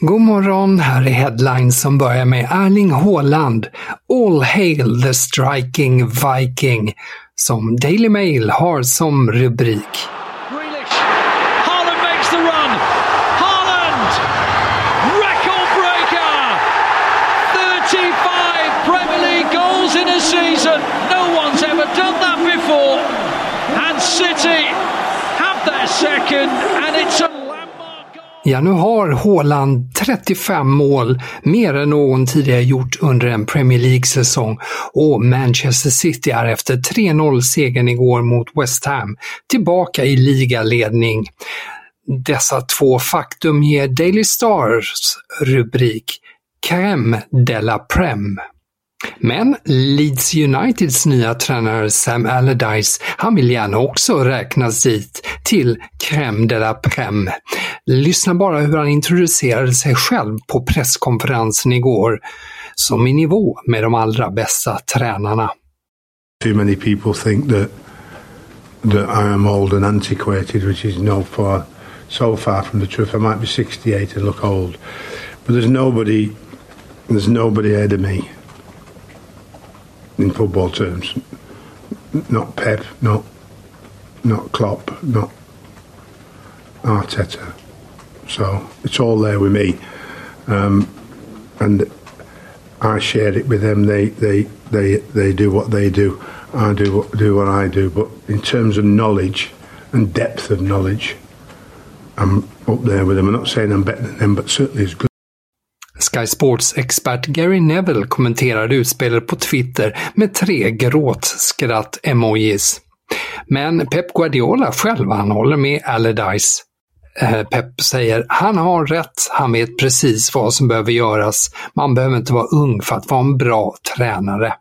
God morgon, här är Headlines som börjar med Erling Haaland, All hail the striking Viking, som Daily Mail har som rubrik. 35 Premier League City have their second, and it's a. Ja, nu har Haaland 35 mål, mer än någon tidigare gjort under en Premier League-säsong och Manchester City är efter 3-0-segern igår mot West Ham tillbaka i ligaledning. Dessa två faktum ger Daily Stars rubrik Crème de la Prem. Men Leeds Uniteds nya tränare Sam Allardyce, han vill gärna också räknas dit till crème de la crème. Lyssna bara hur han introducerade sig själv på presskonferensen igår, som i nivå med de allra bästa tränarna. Too many people think that that I am old and antiquated, which is no far so far from the truth. I might be 68 and look old, but there's nobody there's nobody ahead of me in football terms. Not Pep, not not Klopp, not Arteta. So it's all there with me, um, and I share it with them. They they they they do what they do. I do what, do what I do. But in terms of knowledge and depth of knowledge, I'm up there with them. I'm not saying I'm better than them, but certainly as good. Sky Sports-expert Gary Neville kommenterade utspelet på Twitter med tre gråtskratt-emojis. Men Pep Guardiola själv, han håller med Allardyce. Eh, Pep säger han har rätt, han vet precis vad som behöver göras. Man behöver inte vara ung för att vara en bra tränare.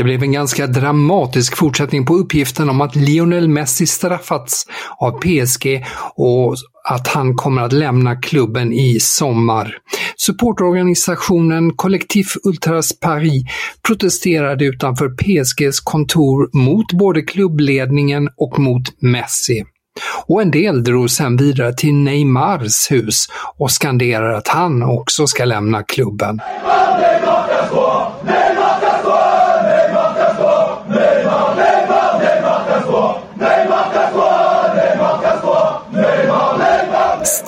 Det blev en ganska dramatisk fortsättning på uppgiften om att Lionel Messi straffats av PSG och att han kommer att lämna klubben i sommar. Supportorganisationen Collectif Ultras Paris protesterade utanför PSGs kontor mot både klubbledningen och mot Messi. Och en del drog sedan vidare till Neymars hus och skanderar att han också ska lämna klubben.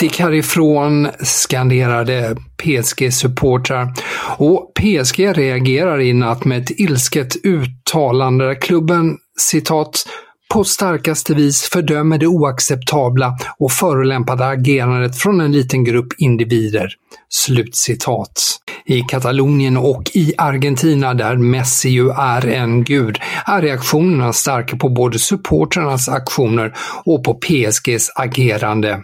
Stick härifrån, skanderade PSG-supportrar och PSG reagerar i natt med ett ilsket uttalande där klubben citat på starkaste vis fördömer det oacceptabla och förolämpade agerandet från en liten grupp individer. Slutcitat. I Katalonien och i Argentina, där Messi ju är en gud, är reaktionerna starka på både supportrarnas aktioner och på PSGs agerande.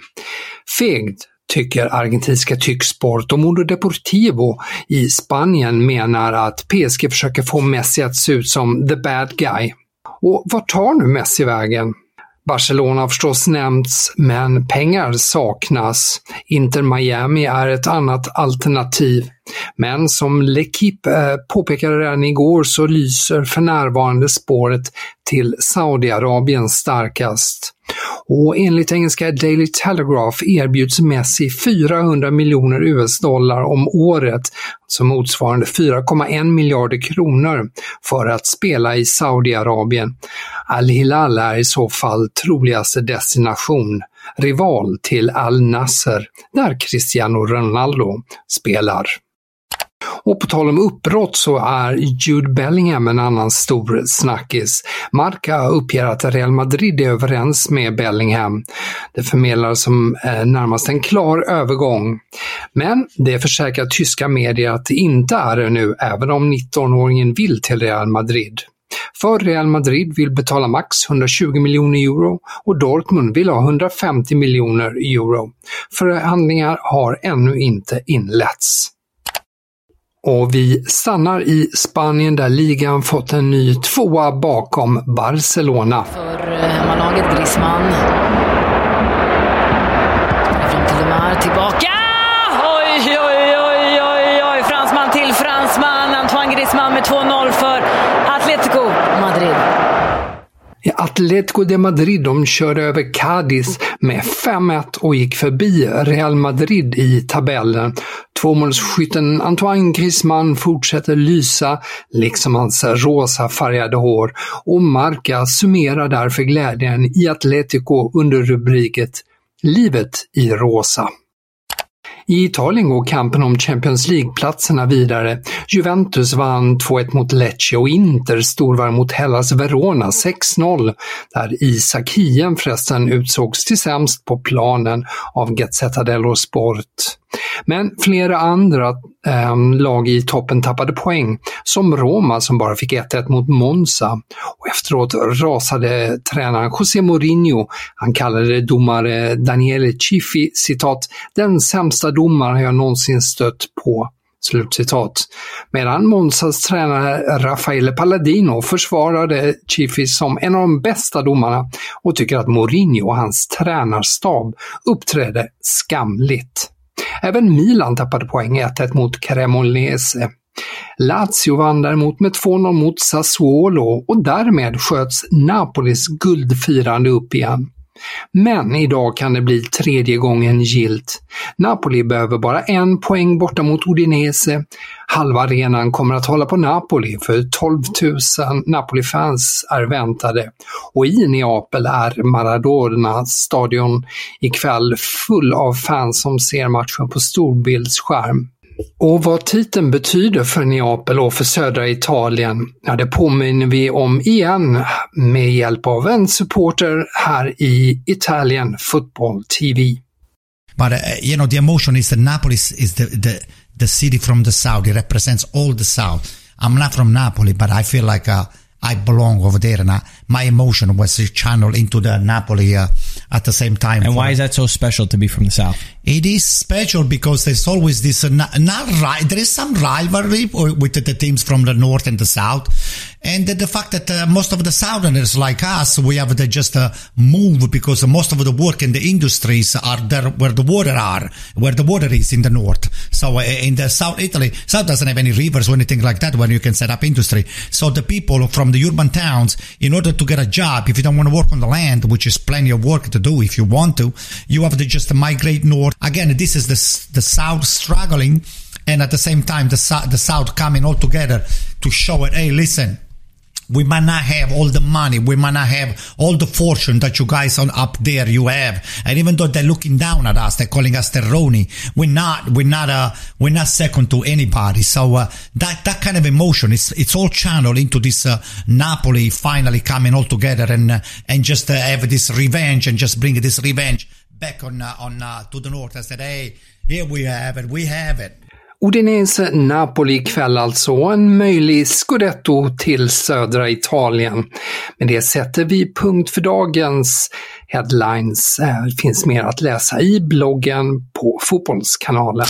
Fegt tycker argentinska Tycksport och Mundo Deportivo i Spanien menar att PSG försöker få Messi att se ut som the bad guy. Och vart tar nu Messi vägen? Barcelona har förstås nämnts, men pengar saknas. Inter Miami är ett annat alternativ. Men som L'Equipe eh, påpekade redan igår så lyser för närvarande spåret till Saudiarabien starkast. Och enligt engelska Daily Telegraph erbjuds Messi 400 miljoner US-dollar om året, alltså motsvarande 4,1 miljarder kronor, för att spela i Saudiarabien. Al-Hilal är i så fall troligaste destination, rival till Al-Nasser, där Cristiano Ronaldo spelar. Och på tal om uppbrott så är Jude Bellingham en annan stor snackis. Marca uppger att Real Madrid är överens med Bellingham. Det förmedlar som eh, närmast en klar övergång. Men det försäkrar tyska medier att det inte är det nu, även om 19-åringen vill till Real Madrid. För Real Madrid vill betala max 120 miljoner euro och Dortmund vill ha 150 miljoner euro. Förhandlingar har ännu inte inletts. Och vi stannar i Spanien där ligan fått en ny tvåa bakom Barcelona. För hemmalaget Griezmann. Fram till Lemar, tillbaka! Oj, oj, oj, oj, oj! Fransman till fransman. Antoine Griezmann med 2-0 för Atletico Madrid. Atletico de Madrid de körde över Cadiz med 5-1 och gick förbi Real Madrid i tabellen. Tvåmålsskytten Antoine Griezmann fortsätter lysa, liksom hans rosa färgade hår, och Marca summerar därför glädjen i Atletico under rubriket “Livet i rosa”. I Italien går kampen om Champions League-platserna vidare. Juventus vann 2-1 mot Lecce och Inter storvar mot Hellas Verona 6-0, där Isak Hien förresten utsågs till sämst på planen av Gazzetta dello Sport. Men flera andra eh, lag i toppen tappade poäng, som Roma som bara fick 1-1 mot Monza. Och efteråt rasade tränaren José Mourinho. Han kallade domare Daniele Cifi citat “den sämsta domaren jag någonsin stött på”. Slutcitat. Medan Monzas tränare Raffaele Palladino försvarade Cifi som en av de bästa domarna och tycker att Mourinho och hans tränarstab uppträdde skamligt. Även Milan tappade poäng 1-1 mot Cremonese. Lazio vann däremot med 2-0 mot Sassuolo och därmed sköts Napolis guldfirande upp igen. Men idag kan det bli tredje gången gilt. Napoli behöver bara en poäng borta mot Udinese. Halva arenan kommer att hålla på Napoli för 12 000 Napoli-fans är väntade. Och i Neapel är Maradona-stadion ikväll full av fans som ser matchen på storbildsskärm. Och vad titeln betyder för Neapel och för södra Italien, ja det påminner vi om igen med hjälp av en supporter här i Italien Football TV. But uh, you know the emotion is that Napoli is the, the the city from the south. It represents all the south. I'm not from Napoli, but I feel like uh, I belong over there, and I, my emotion was channeled into the Napoli uh, at the same time. And why is that so special to be from the south? It is special because there's always this uh, not, not right. There is some rivalry with the, the, teams from the north and the south, and the, the fact that uh, most of the southerners like us, we have to just uh, move because most of the work in the industries are there where the water are, where the water is in the north. So uh, in the south Italy, south doesn't have any rivers or anything like that where you can set up industry. So the people from the urban towns, in order to get a job, if you don't want to work on the land, which is plenty of work to do if you want to, you have to just migrate north. Again, this is the, the South struggling and at the same time the, the South coming all together to show it, hey, listen, we might not have all the money. We might not have all the fortune that you guys on up there you have. And even though they're looking down at us, they're calling us the terroni. We're not, we're not, uh, we're not second to anybody. So, uh, that, that kind of emotion, it's, it's all channeled into this, uh, Napoli finally coming all together and, uh, and just uh, have this revenge and just bring this revenge back on, uh, on, uh, to the north. I said, hey, here we have it. We have it. Udinese Napoli ikväll alltså, en möjlig scudetto till södra Italien. Men det sätter vi punkt för dagens headlines. Det finns mer att läsa i bloggen på Fotbollskanalen.